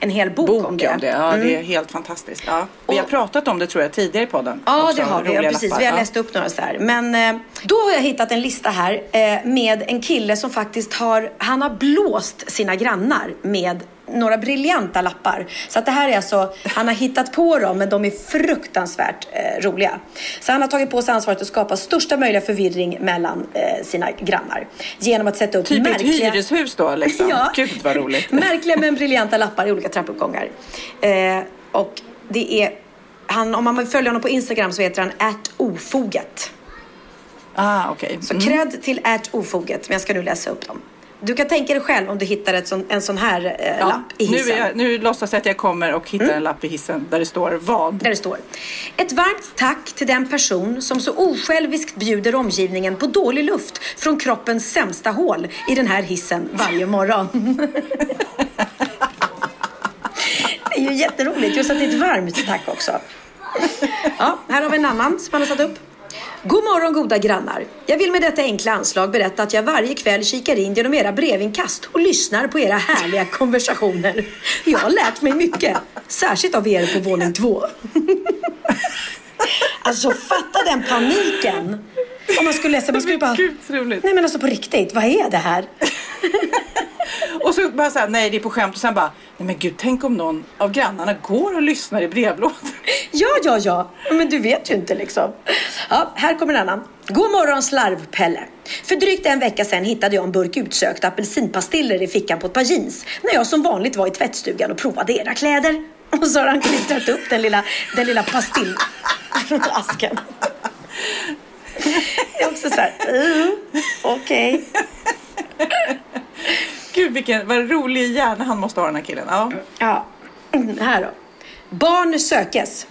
en hel bok, Bok om det. om det. Ja, det är helt fantastiskt. Ja. Vi har Och- pratat om det tror jag tidigare i podden. Ja, Också, det har vi. Ja, precis. lappar. Vi har läst upp några så här. Men eh, då har jag hittat en lista här eh, med en kille som faktiskt har, han har blåst sina grannar med några briljanta lappar. Så att det här är alltså, han har hittat på dem men de är fruktansvärt eh, roliga. Så han har tagit på sig ansvaret att skapa största möjliga förvirring mellan eh, sina grannar. Genom att sätta upp Typ ett märkliga... hyreshus då liksom. Ja. Gud vad roligt. Märkliga men briljanta lappar i olika trappuppgångar. Eh, och det är, han, om man följer honom på Instagram så heter han @ofoget. Ah, okej. Så cred till @ofoget, men jag ska nu läsa upp dem. Du kan tänka dig själv om du hittar sån, en sån här eh, Ja, lapp i nu, hissen. är jag, nu låtsas jag att jag kommer och hittar en lapp i hissen där det står vad. Där det står. Ett varmt tack till den person som så osjälviskt bjuder omgivningen på dålig luft från kroppens sämsta hål i den här hissen varje morgon. det är ju jätteroligt, just att det är ett varmt tack också. Ja, här har vi en annan som han har satt upp. God morgon goda grannar. Jag vill med detta enkla anslag berätta att jag varje kväll kikar in genom era brevinkast och lyssnar på era härliga konversationer. Jag har lärt mig mycket, särskilt av er på våning två. Alltså fatta den paniken. Om man skulle läsa, man skulle bara... Gud. Nej men alltså på riktigt, vad är det här? Och så bara såhär, nej det är på skämt och sen bara, nej men gud tänk om någon av grannarna går och lyssnar i brevlådan. Ja, ja, ja. Men du vet ju inte liksom. Ja, här kommer en annan. God morgon slarvpelle. För drygt en vecka sedan hittade jag en burk utsökta apelsinpastiller i fickan på ett par jeans. När jag som vanligt var i tvättstugan och provade era kläder. Och så har han klistrat upp den lilla, den lilla pastillasken. Det är också så här, uh, okej. Gud vilken, vad rolig hjärna han måste ha den här killen. Ja. Ja, här då. Barn sökes.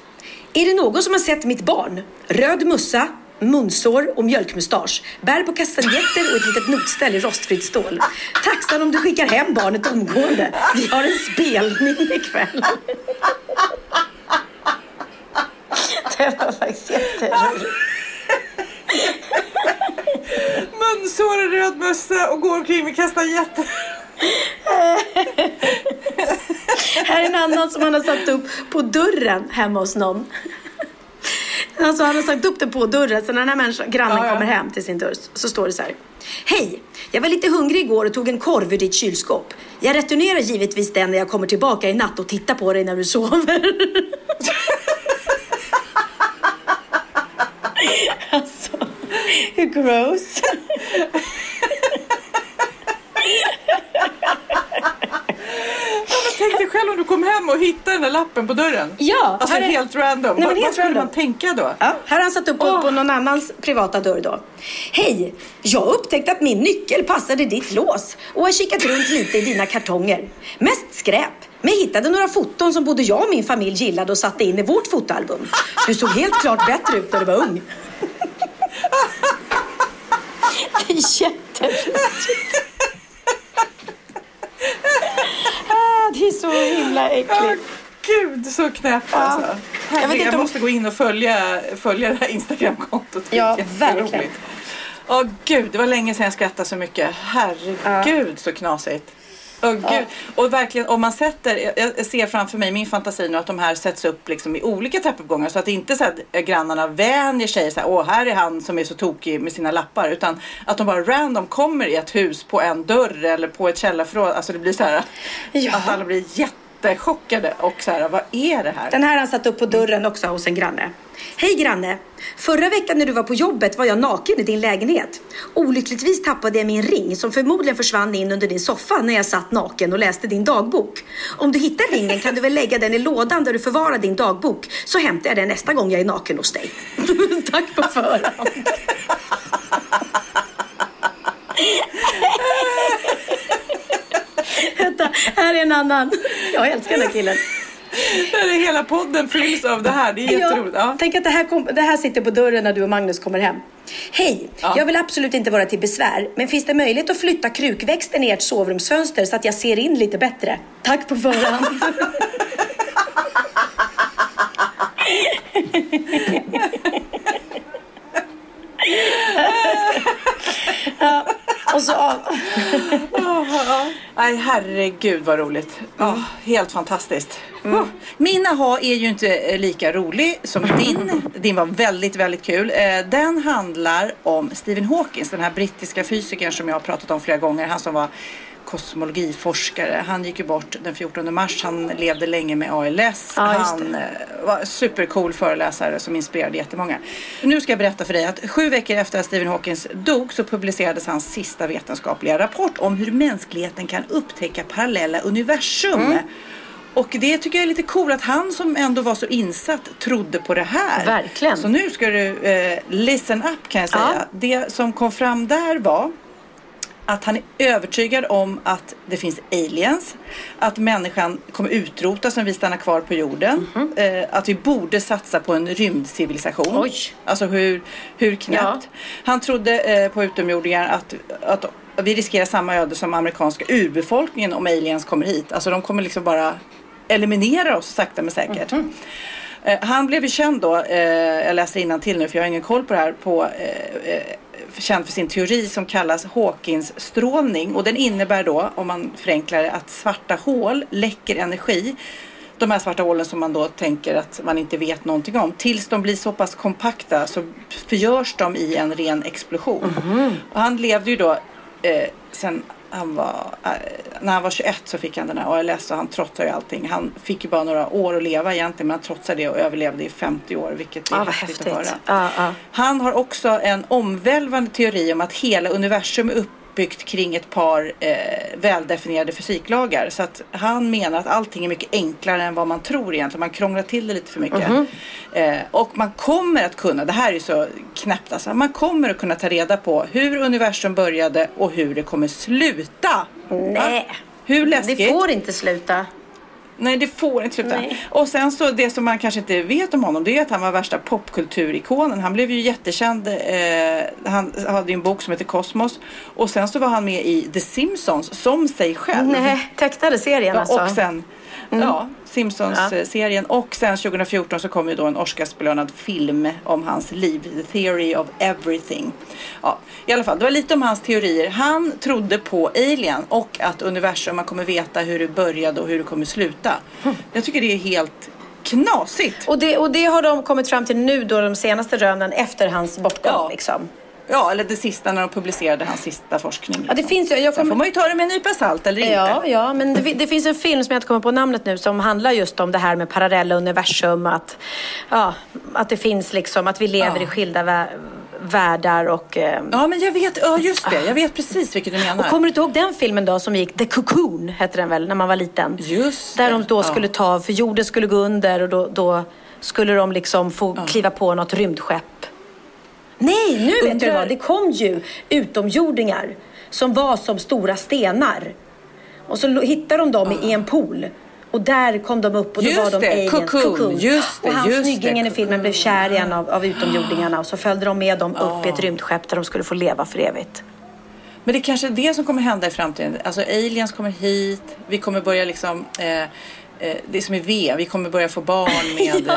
Är det någon som har sett mitt barn? Röd mussa, munsår och mjölkmustasch. Bär på kastanjetter och ett litet notställ i rostfritt stål. Tacksam om du skickar hem barnet omgående. Vi har en spelning ikväll. Det var faktiskt jätteroligt. Munsår och röd mössa och går omkring med kastanjetter. Här är en annan som han har satt upp på dörren hemma hos någon. Alltså han har satt upp det på dörren så när den här människan, grannen Ja, ja. kommer hem till sin dörr så står det så här. Hej! Jag var lite hungrig igår och tog en korv ur ditt kylskåp. Jag returnerar givetvis den när jag kommer tillbaka i natt och tittar på dig när du sover. alltså, hur gross? Tänk dig själv om du kom hem och hittade den där lappen på dörren. Ja, Alltså är- helt random. Nej, vad, helt vad skulle random. man tänka då? Ja, här har han satt upp på, på någon annans privata dörr då. Hej! Jag har upptäckt att min nyckel passade ditt lås och har kikat runt lite i dina kartonger. Mest skräp. Men hittade några foton som både jag och min familj gillade och satte in i vårt fotoalbum. Du såg helt klart bättre ut när du var ung. Det är jättefint. Ah, det är så himla Ja, äckligt. gud så knäppt alltså. Jag vet inte jag om- måste gå in och följa, följa det här Instagramkontot. Ja, verkligen. Åh gud, det var länge sedan jag skrattade så mycket. Herregud så knasigt. Åh, gud. Och verkligen om man sätter, jag- ser framför mig min fantasi nu att de här sätts upp liksom i olika trappuppgångar så att det inte så att grannarna vänjer sig så här, åh här är han som är så tokig med sina lappar utan att de bara random kommer i ett hus på en dörr eller på ett källarförråd. Alltså det blir så här Ja. att alla blir jättechockade och så här, vad är det här? Den här har han satt upp på dörren också hos en granne. Hej granne! Förra veckan när du var på jobbet var jag naken i din lägenhet. Olyckligtvis tappade jag min ring som förmodligen försvann in under din soffa när jag satt naken och läste din dagbok. Om du hittar ringen kan du väl lägga den i lådan där du förvarar din dagbok så hämtar jag den nästa gång jag är naken hos dig. Tack på förhand. Vänta, här är en annan. Jag älskar den här killen. Hela podden fylls av det här. Det är jätteroligt. Ja. Tänk att det här, kom, det här sitter på dörren när du och Magnus kommer hem. Hej! Ja. Jag vill absolut inte vara till besvär, men finns det möjlighet att flytta krukväxten i ert sovrumsfönster så att jag ser in lite bättre? Tack på förhand. ja, och så av. Nej herregud vad roligt. Ja, helt fantastiskt. Oh. Min aha är ju inte eh, lika rolig som din. Din var väldigt, väldigt kul. Eh, Den handlar om Stephen Hawking, den här brittiska fysikern som jag har pratat om flera gånger. Han som var kosmologiforskare. Han gick ju bort den 14 mars. Han levde länge med ALS. Ja, han eh, var supercool föreläsare som inspirerade jättemånga. Nu ska jag berätta för dig att sju veckor efter att Stephen Hawking dog så publicerades hans sista vetenskapliga rapport om hur mänskligheten kan upptäcka parallella universum. Mm. Och det tycker jag är lite coolt att han som ändå var så insatt trodde på det här. Verkligen. Så nu ska du eh, listen up kan jag säga. Ja. Det som kom fram där var att han är övertygad om att det finns aliens, att människan kommer utrotas om vi stannar kvar på jorden, eh, att vi borde satsa på en rymdcivilisation. Oj. Alltså hur, hur knappt. Han trodde eh, på utomjordingar att, att vi riskerar samma öde som amerikanska urbefolkningen om aliens kommer hit. Alltså de kommer liksom bara eliminera oss sakta men säkert. Mhm. Eh, Han blev ju känd då, eh, jag läser till nu för jag har ingen koll på det här, på, eh, eh, känd för sin teori som kallas Hawkins strålning och den innebär då, om man förenklar det, att svarta hål läcker energi. De här svarta hålen som man då tänker att man inte vet någonting om. Tills de blir så pass kompakta så förgörs de i en ren explosion. Och han levde ju då eh, sen han var, eh, när han var 21 så fick han den här ALS och han trotsade ju allting. Han fick ju bara några år att leva egentligen men han trotsade det och överlevde i 50 år vilket är vad häftigt att höra. Ja, ja. Han har också en omvälvande teori om att hela universum är uppbyggt kring ett par eh, väldefinierade fysiklagar. Så att han menar att allting är mycket enklare än vad man tror egentligen. Man krånglar till det lite för mycket. Mhm. Eh, och man kommer att kunna, det här är ju så knäppt alltså, man kommer att kunna ta reda på hur universum började och hur det kommer sluta. Nej. Hur läskigt? Det får inte sluta. Nej, det får inte sluta. Nej. Och sen så det som man kanske inte vet om honom det är att han var värsta popkulturikonen. Han blev ju jättekänd. Eh, han hade ju en bok som heter Kosmos. Och sen så var han med i The Simpsons som sig själv. Nej, tecknade serien Ja, alltså. och sen, ja, Simpsons-serien. Ja. Och sen 2014 så kom ju då en Oscarsbelönad film om hans liv, The Theory of Everything. Ja, I alla fall, det var lite om hans teorier. Han trodde på alien och att universum, man kommer veta hur det började och hur det kommer sluta. Jag tycker det är helt knasigt. Och det, och det har de kommit fram till nu då de senaste rönen efter hans bortgång. Ja. Liksom. Ja, eller det sista när de publicerade hans sista forskning. Ja, det liksom. finns. Jag Sen får kommer... man ju ta det med en nypa salt eller Ja, inte. ja, men det, det finns en film som jag inte kommer på namnet nu som handlar just om det här med parallella universum. Att, ja, att det finns liksom, att vi lever Ja. i skilda vä- världar och... Eh, Ja, men jag vet, ja just det. Jag vet precis vilket du menar. och kommer du inte ihåg den filmen då som gick, The Cocoon hette den väl, när man var liten? Just Där det, de då ja. skulle ta, för jorden skulle gå under och då, då skulle de liksom få kliva på något rymdskepp. Nej, nu vet Undrar- vad. Det kom ju utomjordingar som var som stora stenar. Och så hittade de dem i en pool. Och där kom de upp och då Just var de det, aliens. Cocoon. Just det, och han just det, snyggingen i filmen blev kär i en Cocoon. av, av utomjordingarna och så följde de med dem upp i ett rymdskepp där de skulle få leva för evigt. Men det är kanske är det som kommer hända i framtiden. Alltså aliens kommer hit. Vi kommer börja liksom. Eh, eh, det är som i V. Vi kommer börja få barn med.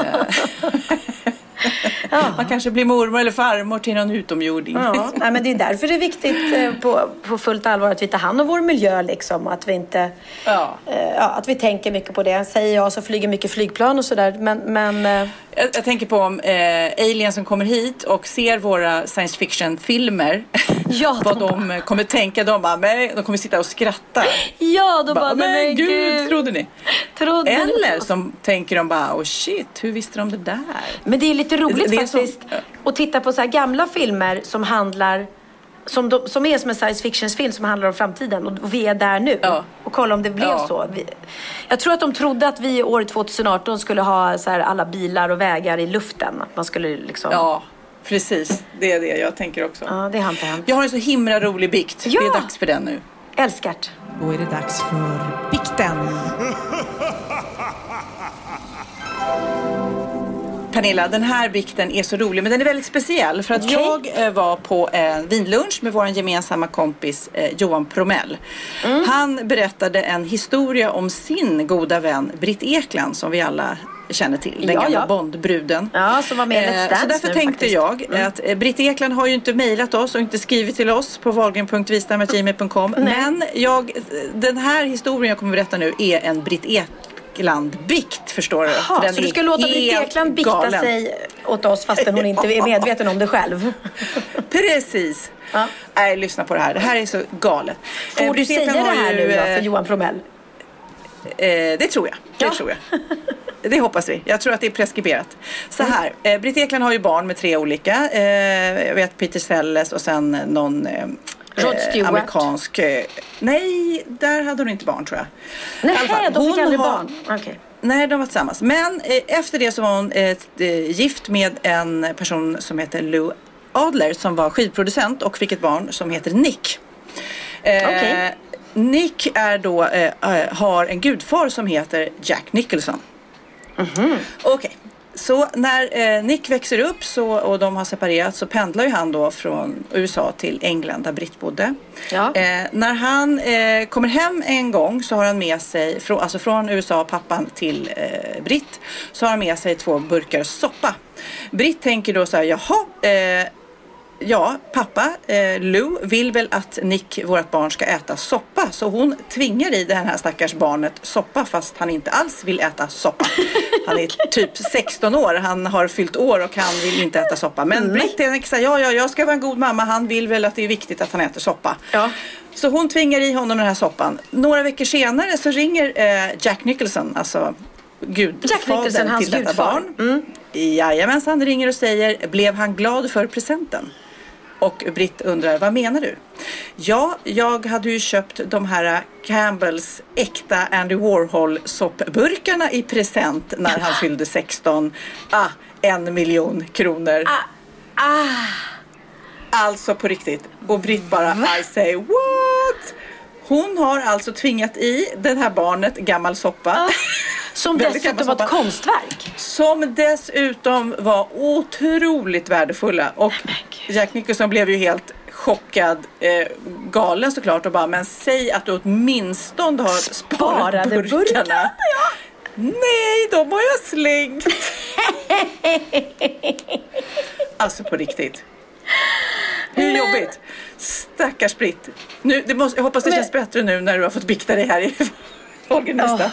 eh, Man kanske blir mormor eller farmor till någon utomjording. Ja, nej, men det är därför det är viktigt eh, på, på fullt allvar att vi tar hand om vår miljö liksom. Att vi inte, Ja. eh, ja, att vi tänker mycket på det. Säger jag så flyger mycket flygplan och sådär. Men, men eh, Jag, jag tänker på om eh, aliens som kommer hit och ser våra science fiction-filmer. Ja, vad de de kommer tänka. De, bara, "Nej", de kommer sitta och skratta. ja, då bara, Bara, nej, men gud, trodde ni? Trodde Eller som tänker de bara, oh shit, hur visste de det där? Men det är lite roligt Det faktiskt att titta på så här gamla filmer som handlar som, de, som är som en science fiction-film som handlar om framtiden och vi är där nu. Ja. Och kolla om det blev Ja. så. Vi, jag tror att de trodde att vi år 2018 skulle ha så här alla bilar och vägar i luften. Att man skulle liksom... Ja, precis. Det är det jag tänker också. Ja, det har inte hänt. Jag har en så himla rolig bikt. Ja. Det är dags för den nu. Älskart. Då är det dags för Pernilla, den här bikten är så rolig, men den är väldigt speciell. För att Okej. jag eh, var på en vinlunch med vår gemensamma kompis eh, Johan Promell. Han berättade en historia om sin goda vän Britt Ekland som vi alla känner till. Den Ja, gamla ja. Bondbruden. Ja, som var med i Let's Eh, Dance Så därför nu tänkte faktiskt. jag att eh, Britt Ekland har ju inte mejlat oss och inte skrivit till oss på wahlgren.vistam.gmail.com. Men jag, den här historien jag kommer att berätta nu är en Britt Ekland-bikt, förstår du. Ja, den så du ska låta Britt Ekland bikta galen. sig åt oss fastän hon inte är medveten om det själv. Precis. Ja. Nej, lyssna på det här. Det här är så galet. Får Eh, du säga Ekland det här ju, nu då eh, för Johan Promell? Eh, det tror jag. Det Ja. tror jag. Det hoppas vi. Jag tror att det är preskriberat. Så här, eh, Britt Ekland har ju barn med tre olika. Eh, jag vet Peter Sellers och sen någon eh, Rod eh, Stewart. amerikansk. Eh, nej, där hade hon inte barn tror jag. Nej, fall, de fick aldrig har- barn. Okej. Nej, de var tillsammans. Men eh, efter det så var hon eh, eh, gift med en person som heter Lou Adler som var skivproducent och fick ett barn som heter Nick. Eh, Okej. Nick är då, har en gudfar som heter Jack Nicholson. Okej. Så när eh, Nick växer upp så, och de har separerat så pendlar ju han då från USA till England där Britt bodde. Ja. Eh, när han eh, kommer hem en gång så har han med sig, alltså från USA, pappan till Britt, så har han med sig två burkar soppa. Britt tänker då så här, jaha, Ja, pappa eh, Lou vill väl att Nick, vårt barn, ska äta soppa. Så hon tvingar i det här stackars barnet soppa fast han inte alls vill äta soppa. Han är typ 16 år, han har fyllt år och han vill inte äta soppa. Men Britt tänker så här, ja, ja, jag ska vara en god mamma. Han vill väl att det är viktigt att han äter soppa. Ja. Så hon tvingar i honom den här soppan. Några veckor senare så ringer eh, Jack Nicholson, alltså gudfadern till detta gudfar. barn. Mm. Jajamensan, ringer och säger, blev han glad för presenten? Och Britt undrar, vad menar du? Ja, jag hade ju köpt de här Campbells äkta Andy Warhol soppburkarna i present när han fyllde 16. Ah, en miljon kronor. Ah. Alltså på riktigt. Och Britt bara, I say what? Hon har alltså tvingat i det här barnet gammal soppa. Som Väldigt dessutom var ett konstverk. Som dessutom var otroligt värdefulla. Och Jack Nicholson blev ju helt chockad, eh, galen såklart och bara, men säg att du åtminstone har sparat Sparade burkarna. burkarna, Nej, de har jag slängt. alltså på riktigt. Hur jobbigt? Stackars Britt. Nu, det måste, jag hoppas det Men- känns bättre nu när du har fått bikta dig här i Roger nästa. Åh,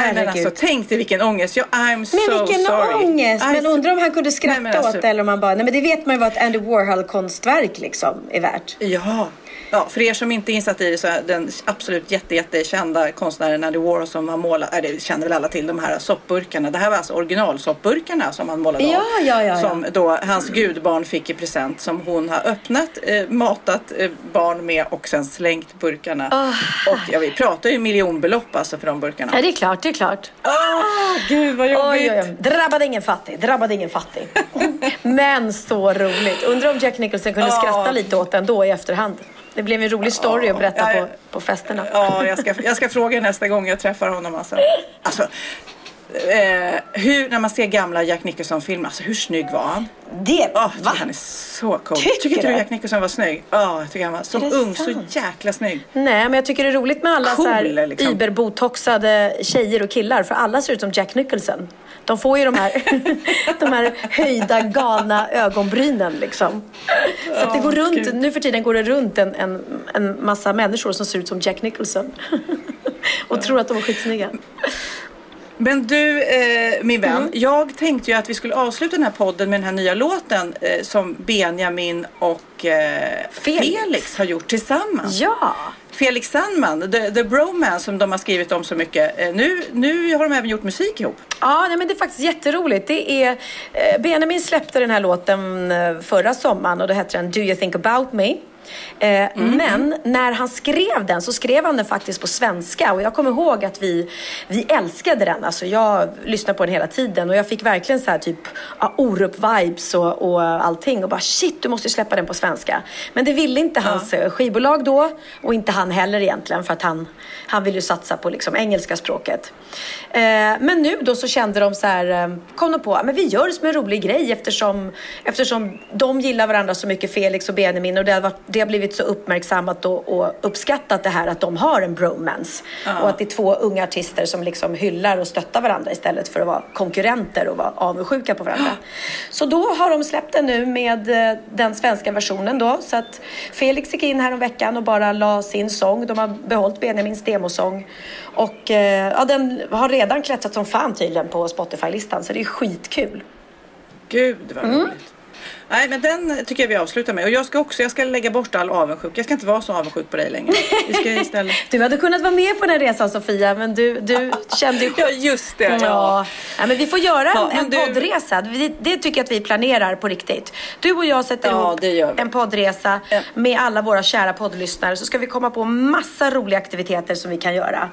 Nej, men alltså, tänk dig vilken ångest. Jag, I'm Men so vilken sorry. ångest! Men undrar om han kunde skratta Nej, men alltså- åt det eller om han bara, nej men det vet man ju vad ett Andy Warhol-konstverk liksom är värt. Ja. Ja, för er som inte är insatt i det så är den absolut jätte, jättekända konstnären Andy Warhol som har målat, äh, det känner väl alla till, de här soppburkarna. Det här var alltså originalsoppburkarna som han målade Ja, av. ja, ja. Som då hans gudbarn fick i present som hon har öppnat, eh, matat eh, barn med och sen slängt burkarna. Ah. Och ja, vi pratar ju miljonbelopp alltså för de burkarna. Ja, det är klart, det är klart. Åh, gud vad jobbigt. Oj, oj, oj. Drabbade ingen fattig, drabbade ingen fattig. Men så roligt. Undrar om Jack Nicholson kunde Ja. skratta lite åt den då i efterhand. Det blev en rolig story att berätta Ja, ja. på, på festerna. Ja, jag ska, jag ska fråga nästa gång jag träffar honom. Alltså, alltså eh, hur, när man ser gamla Jack Nicholson-filmer, alltså hur snygg var han? Det, jag va? han är så cool. Tycker Tycker du? Jack Nicholson var snygg? Ja, jag tycker han var som ung sant? så jäkla snygg. Nej, men jag tycker det är roligt med alla Cool, så här liksom. überbotoxade tjejer och killar. För alla ser ut som Jack Nicholson. De får ju de här, de här höjda galna ögonbrynen liksom. Så att det går runt, gud. nu för tiden går det runt en, en, en massa människor som ser ut som Jack Nicholson. och tror att de är skitsnygga. Men du, eh, min vän, Mm. jag tänkte ju att vi skulle avsluta den här podden med den här nya låten eh, som Benjamin och eh, Felix. Felix. har gjort tillsammans. Ja! Felix Sandman, the, the Bromance som de har skrivit om så mycket. Eh, nu, nu har de även gjort musik ihop. Ja, nej, men det är faktiskt jätteroligt. Det är, eh, Benjamin släppte den här låten eh, förra sommaren och då hette den Do you think about me? Eh, Men när han skrev den så skrev han den faktiskt på svenska. Och jag kommer ihåg att vi, vi älskade den. Alltså jag lyssnade på den hela tiden. Och jag fick verkligen så här typ ja, Orup-vibes och, och allting. Och bara shit du måste släppa den på svenska. Men det ville inte hans eh, skivbolag då. Och inte han heller egentligen. För att han, han ville ju satsa på liksom engelska språket. Eh, men nu då så kände de så här, eh, kom de på, men vi gör det som en rolig grej eftersom, eftersom de gillar varandra så mycket, Felix och Benjamin och det har, varit, det har blivit så uppmärksammat och, och uppskattat det här att de har en bromance. Och att det är två unga artister som liksom hyllar och stöttar varandra istället för att vara konkurrenter och vara avundsjuka på varandra. Så då har de släppt den nu med eh, den svenska versionen då. Så att Felix gick in här om veckan och bara la sin sång. De har behållit Benjamins demosång. Och ja, den har redan klättrat som fan tydligen på Spotify-listan. Så det är skitkul. Gud vad Mm. roligt. Nej men den tycker jag vi avslutar med. Och jag ska också, jag ska lägga bort all avundsjuk. Jag ska inte vara så avundsjuk på dig längre. Vi ska istället... Du hade kunnat vara med på den resan Sofia, men du, du kände ju Ja just det. Ja. Ja. ja, men vi får göra en, Ja, men en du- poddresa. Det, det tycker jag att vi planerar på riktigt. Du och jag sätter Ja, ihop en poddresa med alla våra kära poddlyssnare. Så ska vi komma på massa roliga aktiviteter som vi kan göra.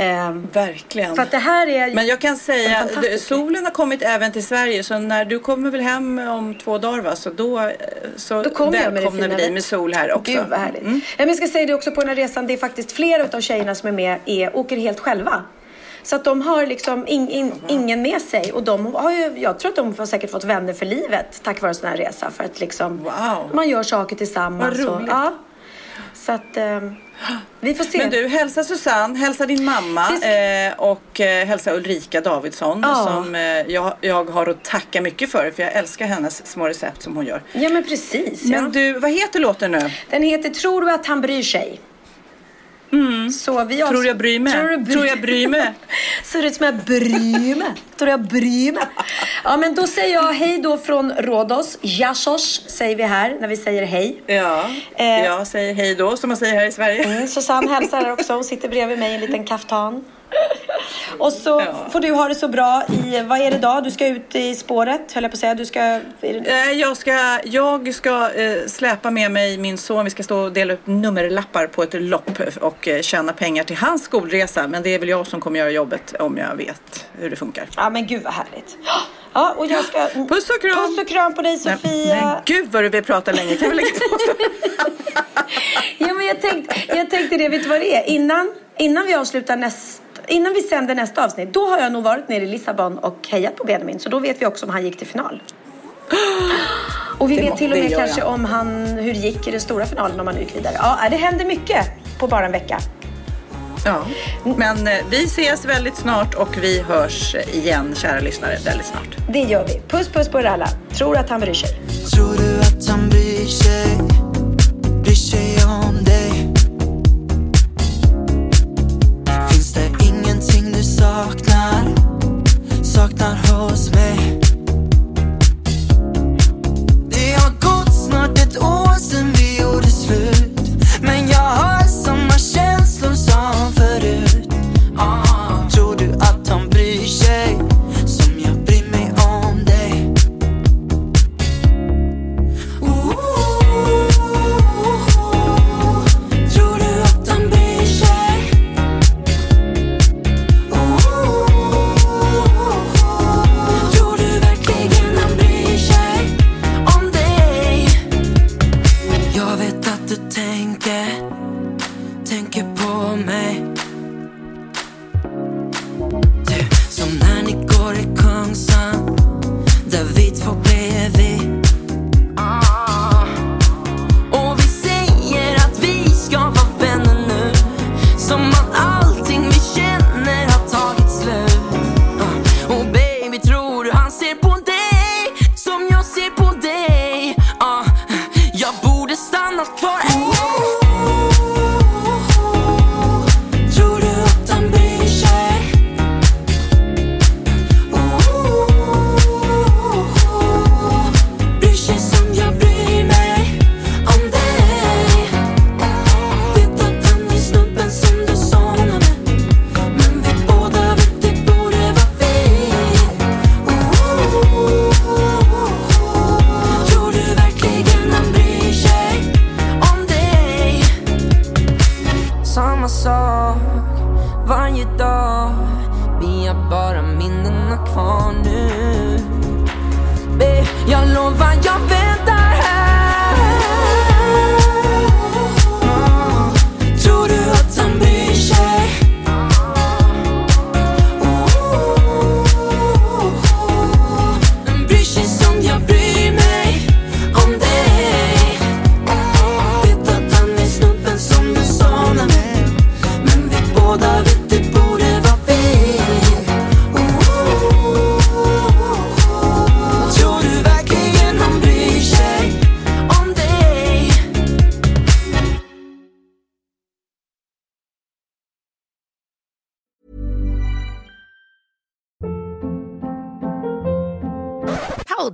Ehm, Verkligen. för att det här är... Men jag kan säga, det- solen har kommit även till Sverige så när du kommer väl hem om två dagar va? Så då, så Då kommer välkomnar vi dig med sol här också. Gud vad härligt. Mm. Ja, men jag ska säga det också på den här resan, det är faktiskt flera av tjejerna som är med är, åker helt själva. Så att de har liksom in, in, ingen med sig och de har ju, jag tror att de har säkert fått vänner för livet tack vare en sån här resa. För att liksom Wow. man gör saker tillsammans. Vad och, roligt. ja. Så att ehm, vi får se. Men du, hälsa Susanne, hälsa din mamma eh, och eh, hälsa Ulrika Davidsson Ja. som eh, jag, jag har att tacka mycket för för jag älskar hennes små recept som hon gör. Ja men precis. Men ja. du, vad heter låten nu? Den heter Tror du att han bryr sig? Så vi Tror jag bryr mig? Tror, du bryr... Tror jag bryr mig? Ser ut som jag bryr mig. Tror jag bryr mig. Ja, men då säger jag hej då från Rhodos. Jassos säger vi här när vi säger hej. Ja, Eh. jag säger hej då som man säger här i Sverige. Mm, Susanne hälsar här också. Hon sitter bredvid mig i en liten kaftan. Och så Ja. får du ha det så bra i, vad är det idag? Du ska ut i spåret, höll jag på att säga. Du ska... Eh, Jag ska, jag ska eh, släpa med mig min son. Vi ska stå och dela ut nummerlappar på ett lopp och eh, tjäna pengar till hans skolresa. Men det är väl jag som kommer göra jobbet om jag vet hur det funkar. Ja men gud vad härligt. Ja, och jag ska... Puss och kram! Puss och kram på dig Nej, Sofia. Men gud vad du vill prata länge. Kan vi lägga på? Ja, men jag, tänkte, jag tänkte det, vet du vad det är? Innan, innan vi avslutar näst, innan vi sänder nästa avsnitt, då har jag nog varit nere i Lissabon och hejat på Benjamin. Så då vet vi också om han gick till final. Och vi Det vet till och med kanske jag. om han, hur det gick i den stora finalen om han gick vidare. Ja, det händer mycket på bara en vecka. Ja. Men eh, vi ses väldigt snart och vi hörs igen, kära lyssnare, väldigt snart. Det gör vi. Puss puss på er alla. Tror att han bryr sig. Tror du att han bryr sig, Samma sak varje dag. Vi har bara minnena kvar nu. Jag lovar jag väntar.